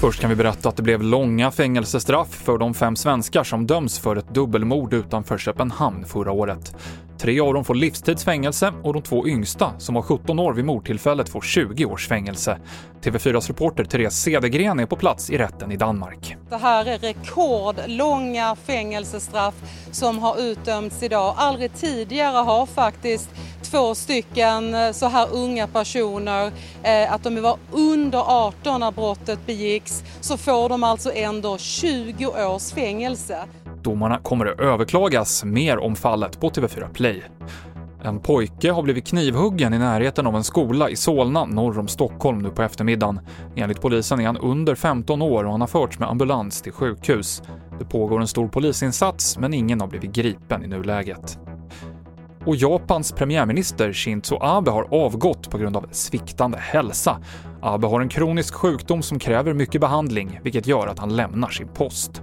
Först kan vi berätta att det blev långa fängelsestraff för de fem svenskar som döms för ett dubbelmord utanför Köpenhamn förra året. Tre av dem får livstids fängelse och de två yngsta, som var 17 år vid mordtillfället, får 20 års fängelse. TV4s reporter Therese Cedergren är på plats i rätten i Danmark. Det här är rekordlånga fängelsestraff som har utdömts idag. Aldrig tidigare har faktiskt två stycken så här unga personer, eh, att de var under 18 när brottet begicks, så får de alltså ändå 20 års fängelse. Domarna kommer att överklagas. Mer om fallet på TV4 Play. En pojke har blivit knivhuggen i närheten av en skola i Solna norr om Stockholm nu på eftermiddagen. Enligt polisen är han under 15 år och han har förts med ambulans till sjukhus. Det pågår en stor polisinsats, men ingen har blivit gripen i nuläget. Och Japans premiärminister Shinzo Abe har avgått på grund av sviktande hälsa. Abe har en kronisk sjukdom som kräver mycket behandling, vilket gör att han lämnar sin post.